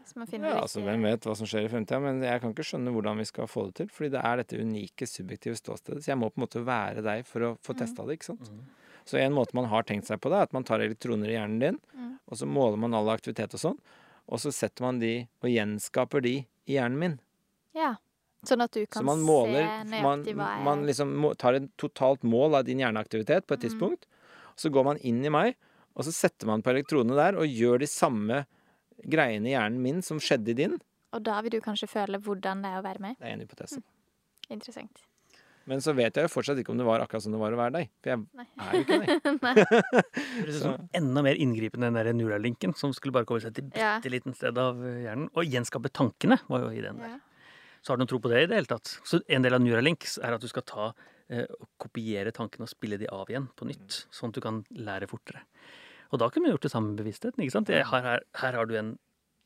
[SPEAKER 2] Hvis man finner
[SPEAKER 4] Ja, altså. Hvem vet hva som skjer i fremtida, men jeg kan ikke skjønne hvordan vi skal få det til. Fordi det er dette unike, subjektive ståstedet. Så jeg må på en måte være deg for å få testa det. ikke sant?
[SPEAKER 3] Mm.
[SPEAKER 4] Så en måte man har tenkt seg på det, er at man tar elektroner i hjernen din,
[SPEAKER 2] Mm.
[SPEAKER 4] og så måler man all aktivitet og sånn, og så setter man de og gjenskaper de i hjernen min.
[SPEAKER 2] Ja. Sånn at du kan
[SPEAKER 4] Så man måler
[SPEAKER 2] se
[SPEAKER 4] Man,
[SPEAKER 2] nøyaktig hva jeg
[SPEAKER 4] man liksom må, tar et totalt mål av din hjerneaktivitet på et
[SPEAKER 2] Mm.
[SPEAKER 4] tidspunkt. Så går man inn i meg, og så setter man på elektronene der og gjør de samme greiene i hjernen min som skjedde i din.
[SPEAKER 2] Og da vil du kanskje føle hvordan det er å være med.
[SPEAKER 4] Det er en hypotese.
[SPEAKER 2] Interessant.
[SPEAKER 4] Men så vet jeg jo fortsatt ikke om det var akkurat som det var å være deg. For jeg
[SPEAKER 2] Nei.
[SPEAKER 4] er jo ikke deg.
[SPEAKER 3] Det høres ut som enda mer inngripende enn den der Neuralinken, som skulle bare komme seg til
[SPEAKER 2] Ja.
[SPEAKER 3] bitte liten sted av eh, hjernen. Og gjenskape tankene, var jo ideen der.
[SPEAKER 2] Ja.
[SPEAKER 3] Så har du noen tro på det i det hele tatt? Så en del av Neuralinks er at du skal ta eh, og kopiere tankene og spille de av igjen på nytt, sånn at du kan lære fortere. Og da kunne vi gjort det samme med bevisstheten. ikke sant? Har, her, her har du en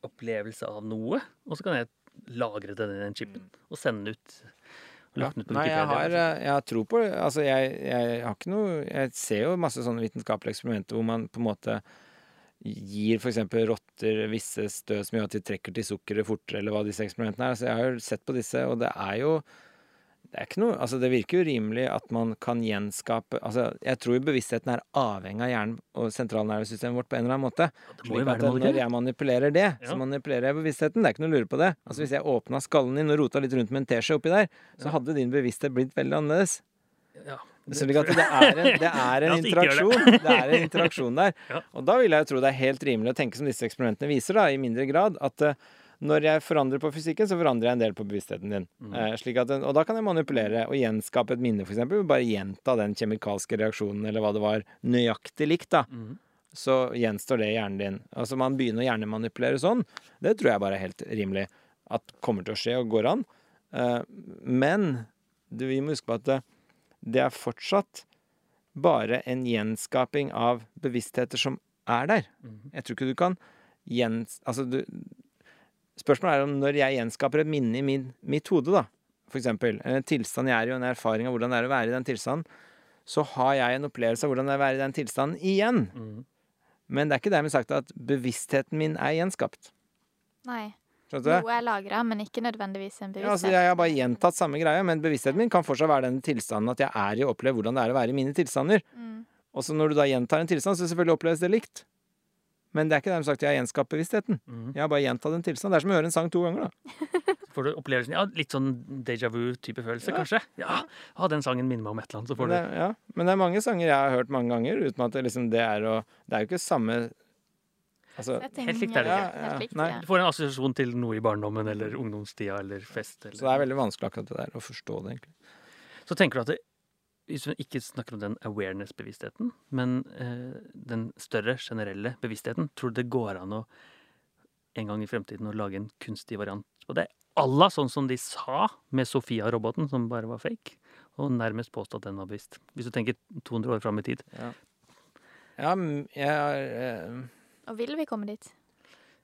[SPEAKER 3] opplevelse av noe, og så kan jeg lagre den i den chipen og sende den ut.
[SPEAKER 4] Ja. Nei, jeg har, eh, jeg har tro på det. Altså, jeg, jeg har ikke noe Jeg ser jo masse sånne vitenskapelige eksperimenter hvor man på en måte gir f.eks. rotter visse støv som gjør at de trekker til sukkeret fortere, eller hva disse eksperimentene er. Altså, jeg har jo sett på disse, og det er jo det er ikke noe, altså det virker jo rimelig at man kan gjenskape altså Jeg tror jo bevisstheten er avhengig av hjernen og sentralnervesystemet vårt på en eller annen måte. Slik at når jeg manipulerer det, så manipulerer jeg bevisstheten. Det er ikke noe å lure på det. Altså Hvis jeg åpna skallen din og rota litt rundt med en teskje oppi der, så hadde din bevissthet blitt veldig annerledes.
[SPEAKER 3] Ja.
[SPEAKER 4] At det er en, det er en interaksjon. Det er en interaksjon der.
[SPEAKER 3] Ja.
[SPEAKER 4] Og da vil jeg jo tro det er helt rimelig å tenke som disse eksperimentene viser, da, i mindre grad, at eh, når jeg forandrer på fysikken, så forandrer jeg en del på bevisstheten din. Eh, slik at, den- og da kan jeg manipulere og gjenskape et minne, f.eks. Bare gjenta den kjemikalske reaksjonen, eller hva det var, nøyaktig likt, da.
[SPEAKER 3] Mm.
[SPEAKER 4] Så gjenstår det i hjernen din. Altså man begynner å hjernemanipulere sånn. Det tror jeg bare er helt rimelig at kommer til å skje og går an. Eh, men du, vi må huske på at det, det er fortsatt bare en gjenskaping av bevisstheter som er der.
[SPEAKER 3] Mhm.
[SPEAKER 4] Jeg tror ikke du kan gjens... Altså, du Spørsmålet er om når jeg gjenskaper et minne i min, mitt hode, da, for eksempel, en tilstand jeg er i, og en erfaring av hvordan det er å være i den tilstanden, så har jeg en opplevelse av hvordan det er å være i den tilstanden igjen.
[SPEAKER 3] Mm.
[SPEAKER 4] Men det er ikke dermed sagt at bevisstheten min er gjenskapt.
[SPEAKER 2] Nei. Noe er lagra, men ikke nødvendigvis en bevissthet.
[SPEAKER 4] Ja, altså, jeg har bare gjentatt samme greie, men bevisstheten min kan fortsatt være den tilstanden at jeg er i å oppleve hvordan det er å være i mine tilstander.
[SPEAKER 2] Mm.
[SPEAKER 4] Og så når du da gjentar en tilstand, så selvfølgelig oppleves det likt. Men det er ikke dermed sagt at jeg har gjenskapt bevisstheten.
[SPEAKER 3] Mhm.
[SPEAKER 4] Jeg har bare gjentatt en tilstand. Det er som å høre en sang to ganger, da.
[SPEAKER 3] Får du opplevelsen Ja, litt sånn déjà vu-type følelse,
[SPEAKER 4] Ja.
[SPEAKER 3] kanskje? Ja, ha den sangen minner meg om et eller annet, så får
[SPEAKER 4] det,
[SPEAKER 3] du
[SPEAKER 4] ja. Men det er mange sanger jeg har hørt mange ganger, uten at det liksom det er å Det er jo ikke samme Altså
[SPEAKER 2] tenker,
[SPEAKER 3] helt likt er det
[SPEAKER 4] ikke.
[SPEAKER 2] Ja, ja,
[SPEAKER 4] Nei.
[SPEAKER 2] ja.
[SPEAKER 3] Du får en assosiasjon til noe i barndommen eller ungdomstida eller fest. Eller.
[SPEAKER 4] Så det er veldig vanskelig akkurat det der, å forstå det, egentlig.
[SPEAKER 3] Så tenker du at det, hvis vi ikke snakker om den awareness-bevisstheten, men eh, den større, generelle bevisstheten, tror du det går an å en gang i fremtiden å lage en kunstig variant på det? Allah, la sånn som de sa med Sofia-roboten, som bare var fake, og nærmest påstå at den var bevisst. Hvis du tenker 200 år fram i tid.
[SPEAKER 4] Ja, ja jeg har eh,
[SPEAKER 2] Og vil vi komme dit?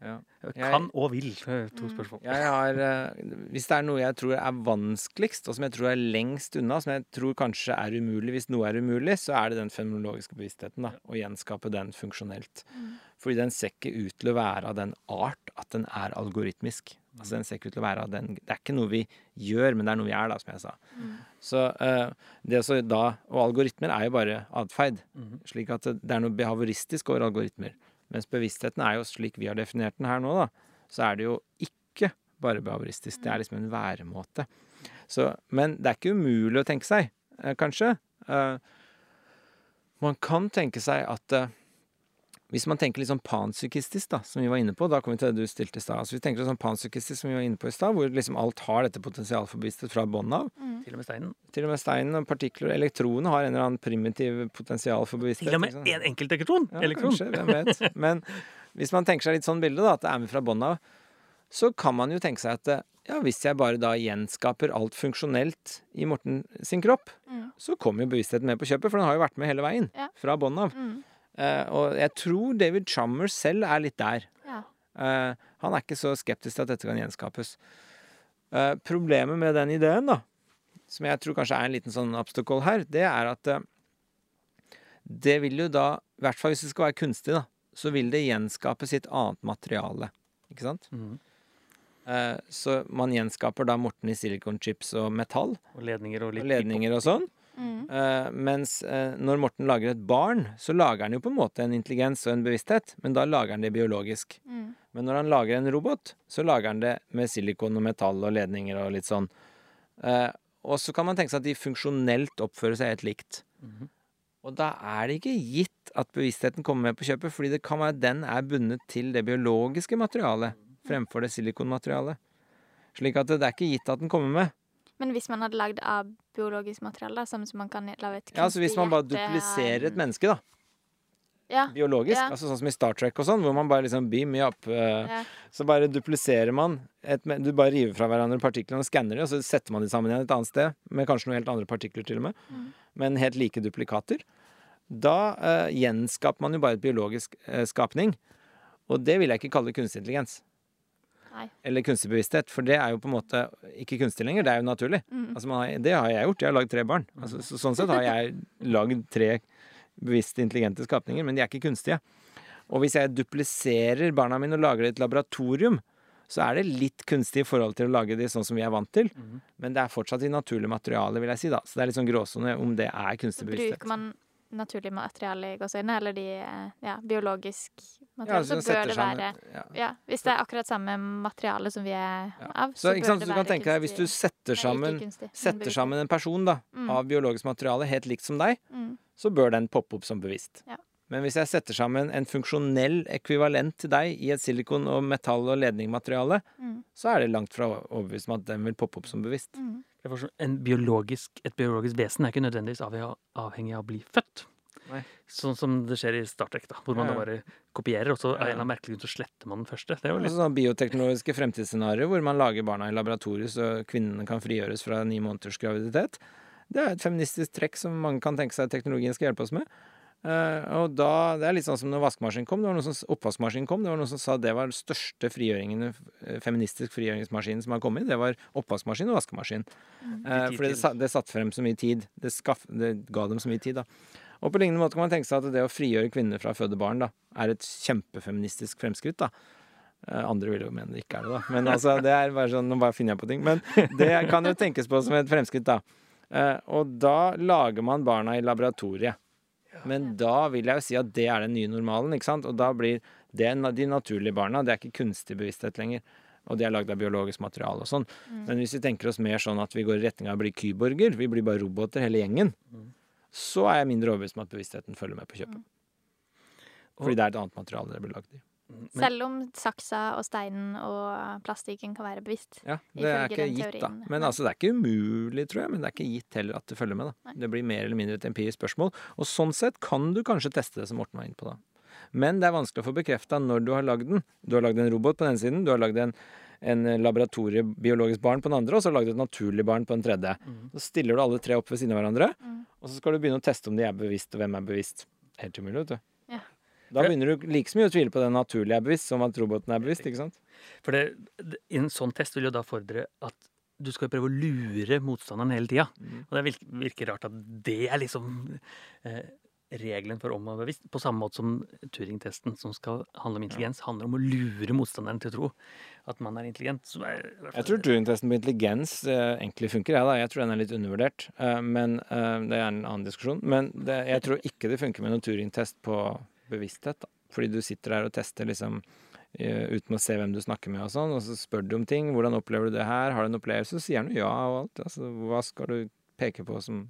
[SPEAKER 4] Ja.
[SPEAKER 3] Kan og vil. eh, To
[SPEAKER 2] Mm.
[SPEAKER 3] spørsmål.
[SPEAKER 4] Jeg har eh, Hvis det er noe jeg tror er vanskeligst, og som jeg tror er lengst unna, som jeg tror kanskje er umulig hvis noe er umulig, så er det den fenomenologiske bevisstheten. da, Å gjenskape den funksjonelt.
[SPEAKER 2] Mm.
[SPEAKER 4] Fordi den ser ikke ut til å være av den art at den er algoritmisk. Altså den ser ikke ut til å være av den Det er ikke noe vi gjør, men det er noe vi er, da, som jeg sa.
[SPEAKER 2] Mm.
[SPEAKER 4] Så eh, det så da Og algoritmer er jo bare atferd.
[SPEAKER 3] Mm.
[SPEAKER 4] Slik at det, det er noe behavioristisk over algoritmer. Mens bevisstheten er jo slik vi har definert den her nå, da. Så er det jo ikke bare behavioristisk. Det er liksom en væremåte. Så, men det er ikke umulig å tenke seg, eh, kanskje. Eh, man kan tenke seg at eh, hvis man tenker litt sånn panpsykistisk, da, som vi var inne på, da kommer vi til det du stilte i stad. Altså, vi tenker sånn panpsykistisk som vi var inne på i stad, hvor liksom alt har dette potensialet for bevissthet fra bånn av.
[SPEAKER 2] Mm.
[SPEAKER 3] Til og med steinen.
[SPEAKER 4] Til og med steinen og partikler og elektronene har en eller annen primitiv potensial for bevissthet.
[SPEAKER 3] Til og med én en enkelt elektron!
[SPEAKER 4] Ja,
[SPEAKER 3] elektron.
[SPEAKER 4] kanskje, hvem vet. Men hvis man tenker seg litt sånn bilde, da, at det er med fra bånn av, så kan man jo tenke seg at ja, hvis jeg bare da gjenskaper alt funksjonelt i Morten sin kropp,
[SPEAKER 2] Mm.
[SPEAKER 4] så kommer jo bevisstheten med på kjøpet, for den har jo vært med hele veien.
[SPEAKER 2] Ja.
[SPEAKER 4] Fra bånn av.
[SPEAKER 2] Mm.
[SPEAKER 4] Eh, og jeg tror David Chummer selv er litt der.
[SPEAKER 2] Ja.
[SPEAKER 4] Eh, han er ikke så skeptisk til at dette kan gjenskapes. Eh, problemet med den ideen, da, som jeg tror kanskje er en liten sånn obstacle her, det er at det vil jo da, i hvert fall hvis det skal være kunstig, da, så vil det gjenskape sitt annet materiale. Ikke sant?
[SPEAKER 3] Mhm.
[SPEAKER 4] Eh, så man gjenskaper da Morten i silikonchips og metall,
[SPEAKER 3] Og ledninger og litt
[SPEAKER 4] og ledninger og sånn.
[SPEAKER 2] Mm.
[SPEAKER 4] Uh, mens uh, når Morten lager et barn, så lager han jo på en måte en intelligens og en bevissthet, men da lager han det biologisk.
[SPEAKER 2] Mm.
[SPEAKER 4] Men når han lager en robot, så lager han det med silikon og metall og ledninger og litt sånn. Uh, og så kan man tenke seg at de funksjonelt oppfører seg helt likt.
[SPEAKER 3] Mm.
[SPEAKER 4] Og da er det ikke gitt at bevisstheten kommer med på kjøpet, fordi det kan være at den er bundet til det biologiske materialet fremfor det silikonmaterialet. Slik at det, det er ikke gitt at den kommer med.
[SPEAKER 2] Men hvis man hadde lagd av biologisk materiale, da, sånn som man kan lage et
[SPEAKER 4] Ja, altså Hvis man bare dupliserer et menneske, da,
[SPEAKER 2] Ja.
[SPEAKER 4] biologisk,
[SPEAKER 2] Ja.
[SPEAKER 4] altså sånn som i Star Trek og sånn, hvor man bare liksom beam me up, eh,
[SPEAKER 2] ja.
[SPEAKER 4] så bare dupliserer man et, Du bare river fra hverandre partiklene og skanner dem, og så setter man de sammen igjen et annet sted, med kanskje noen helt andre partikler til og med,
[SPEAKER 2] Mm.
[SPEAKER 4] men helt like duplikater. Da uh, gjenskaper man jo bare et biologisk uh, skapning. Og det vil jeg ikke kalle kunstig intelligens.
[SPEAKER 2] Nei.
[SPEAKER 4] Eller kunstig bevissthet, for det er jo på en måte ikke kunstig lenger, det er jo naturlig.
[SPEAKER 2] Mm.
[SPEAKER 4] Altså man har, det har jeg gjort, jeg har lagd tre barn. Altså, så, sånn sett har jeg lagd tre bevisst intelligente skapninger, men de er ikke kunstige. Og hvis jeg dupliserer barna mine og lager det i et laboratorium, så er det litt kunstig i forhold til å lage de sånn som vi er vant til.
[SPEAKER 3] Mm.
[SPEAKER 4] Men det er fortsatt i naturlig materiale, vil jeg si. da. Så det er litt sånn gråsone om det er kunstig bevissthet.
[SPEAKER 2] bruker man naturlig materiale i gåseøynene, eller de eh, ja, biologisk
[SPEAKER 4] Ja,
[SPEAKER 2] materiale,
[SPEAKER 4] så
[SPEAKER 2] så bør det
[SPEAKER 4] sammen-
[SPEAKER 2] være
[SPEAKER 4] ja.
[SPEAKER 2] Ja, hvis det er akkurat samme materiale som vi er
[SPEAKER 4] Ja.
[SPEAKER 2] av,
[SPEAKER 4] Så,
[SPEAKER 2] så, bør
[SPEAKER 4] sant,
[SPEAKER 2] det være
[SPEAKER 4] tenke deg, hvis du setter sammen,
[SPEAKER 2] kunstig,
[SPEAKER 4] setter sammen en person da,
[SPEAKER 2] Mm.
[SPEAKER 4] av biologisk materiale helt likt som deg,
[SPEAKER 2] Mm.
[SPEAKER 4] så bør den poppe opp som bevisst.
[SPEAKER 2] Ja.
[SPEAKER 4] Men hvis jeg setter sammen en funksjonell ekvivalent til deg i et silikon- og metall- og ledningmateriale,
[SPEAKER 2] Mm.
[SPEAKER 4] så er det langt fra overbevist om at den vil poppe opp som bevisst.
[SPEAKER 2] Mm.
[SPEAKER 3] Det er for sånn- En biologisk, et biologisk vesen er ikke nødvendigvis avhengig av, å bli født.
[SPEAKER 4] Nei.
[SPEAKER 3] Sånn som det skjer i Star Trek, da, hvor man
[SPEAKER 4] Ja,
[SPEAKER 3] da bare kopierer, og så av en eller annen merkelig grunn så sletter man den første. Det er litt
[SPEAKER 4] sånne bioteknologiske fremtidsscenarioer hvor man lager barna i laboratoriet så kvinnene kan frigjøres fra ni måneders graviditet. Det er et feministisk trekk som mange kan tenke seg at teknologien skal hjelpe oss med. Eh, og da, Det er litt sånn som når vaskemaskinen kom. Det var noen som, oppvaskmaskinen kom. Det var noen som sa det var den største frigjøringen, eh, feministisk frigjøringsmaskinen som har kommet. Det var oppvaskmaskin og vaskemaskin. Eh,
[SPEAKER 3] Tid
[SPEAKER 4] fordi det, det satt frem så mye tid. Det, skaff, det ga dem så mye tid, da. Og på lignende måte kan man tenke seg at det å frigjøre kvinner fra å føde barn da, er et kjempefeministisk fremskritt. da. Eh, Andre vil jo mene det ikke er det, da. Men altså, det er bare sånn, nå bare finner jeg på ting. Men det kan jo tenkes på som et fremskritt, da. Eh, og da lager man barna i laboratoriet. Men da vil jeg jo si at det er den nye normalen, ikke sant. Og da blir det de naturlige barna. Det er ikke kunstig bevissthet lenger. Og de er lagd av biologisk materiale og sånn. Men hvis vi tenker oss mer sånn at vi går i retning av å bli kyborger, vi blir bare roboter hele gjengen, så er jeg mindre overbevist om at bevisstheten følger med på kjøpet. Fordi det er et annet materiale det blir lagd i.
[SPEAKER 3] Men,
[SPEAKER 2] Selv om saksa og steinen og plastikken kan være bevisst.
[SPEAKER 4] Ja, det er ikke gitt, da. Men altså, det er ikke umulig, tror jeg, men det er ikke gitt heller at det følger med, da.
[SPEAKER 2] Nei.
[SPEAKER 4] Det blir mer eller mindre et empirisk spørsmål. Og sånn sett kan du kanskje teste det, som Morten var inne på, da. Men det er vanskelig å få bekrefta når du har lagd den. Du har lagd en robot på den ene siden, du har lagd en, en laboratoriebiologisk barn på den andre, og så har du lagd et naturlig barn på den tredje.
[SPEAKER 3] Mm.
[SPEAKER 4] Så stiller du alle tre opp ved siden av hverandre,
[SPEAKER 2] Mm.
[SPEAKER 4] og så skal du begynne å teste om de er bevisst, og hvem er bevisst. Helt umulig, vet du.
[SPEAKER 2] Ja.
[SPEAKER 4] Da begynner du like mye å tvile på det naturlige er bevisst, som at roboten er bevisst, ikke sant?
[SPEAKER 3] For det, en sånn test vil jo da fordre at du skal prøve å lure motstanderen hele tida.
[SPEAKER 4] Mm.
[SPEAKER 3] Og det virker, virker rart at det er liksom eh, regelen for om å være bevisst. På samme måte som Turing-testen, som skal handle om intelligens, handler om å lure motstanderen til å tro at man er intelligent. Er,
[SPEAKER 4] Jeg tror Turing-testen på intelligens eh, egentlig funker, jeg da. Jeg tror den er litt undervurdert. Eh, men eh, Det er en annen diskusjon. Men det, jeg tror ikke det funker med noen Turing-test på bevissthet. da. Fordi du sitter der og tester liksom eh, uten å se hvem du snakker med og sånn, og så spør du om ting. 'Hvordan opplever du det her? Har du en opplevelse?' Så sier han ja og alt. Altså, hva skal du peke på som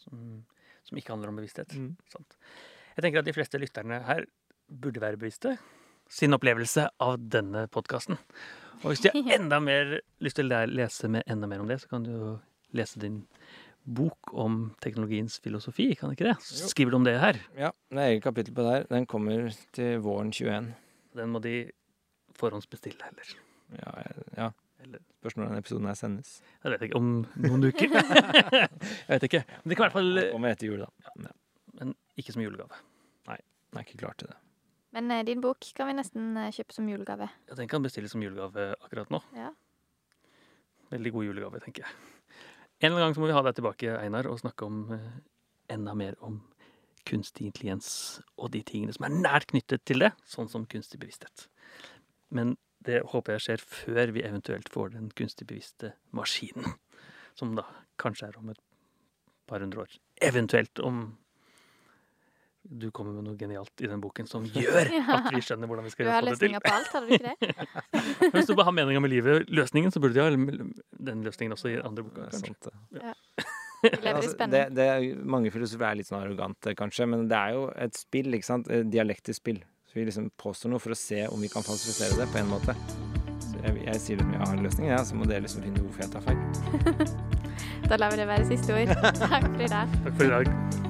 [SPEAKER 3] som, som ikke handler om bevissthet.
[SPEAKER 4] Mm.
[SPEAKER 3] Sant. Jeg tenker at de fleste lytterne her burde være bevisste sin opplevelse av denne podkasten. Og hvis de har enda mer lyst til å lese med enda mer om det, så kan du jo lese din bok om teknologiens filosofi, kan ikke det? Skriver du om det her?
[SPEAKER 4] Ja, det er eget kapittel på det her. Den kommer til våren 21.
[SPEAKER 3] Den må de forhåndsbestille, eller
[SPEAKER 4] Ja, ja.
[SPEAKER 3] Eller-
[SPEAKER 4] Spørs når den episoden her sendes.
[SPEAKER 3] Jeg vet ikke, om noen uker? jeg vet ikke. Men det kan i hvert fall
[SPEAKER 4] Kommer etter jul, da.
[SPEAKER 3] Men ikke som julegave. Nei.
[SPEAKER 4] Den er ikke klar til det.
[SPEAKER 2] Men eh, din bok kan vi nesten eh, kjøpe som julegave.
[SPEAKER 3] Ja, Den kan bestilles som julegave akkurat nå.
[SPEAKER 2] Ja.
[SPEAKER 3] Veldig god julegave, tenker jeg. En eller annen gang så må vi ha deg tilbake, Einar, og snakke om eh, enda mer om kunstig intelligens og de tingene som er nært knyttet til det, sånn som kunstig bevissthet. Men det håper jeg skjer før vi eventuelt får den kunstig bevisste maskinen. Som da kanskje er om et par hundre år. Eventuelt om du kommer med noe genialt i den boken som gjør at vi skjønner hvordan vi skal gjøre det til.
[SPEAKER 2] Du løsninger på alt, har du ikke det?
[SPEAKER 3] Hvis du bare har meninga med livet, løsningen, så burde du ha den løsningen også i andre boka.
[SPEAKER 4] Det er
[SPEAKER 3] kanskje.
[SPEAKER 4] sant, det.
[SPEAKER 2] Ja. Ja,
[SPEAKER 4] Altså, det, det er, mange filosofer er litt sånn arrogante, kanskje, men det er jo et spill, ikke sant? Et dialektisk spill. Så vi liksom påstår noe for å se om vi kan falsifisere det på en måte. Så jeg, jeg sier liksom jeg har løsningen, ja, så må dere liksom finne hvorfor jeg tar feil.
[SPEAKER 2] Da lar vi det være siste ord. Takk for i dag.
[SPEAKER 3] Takk for i dag.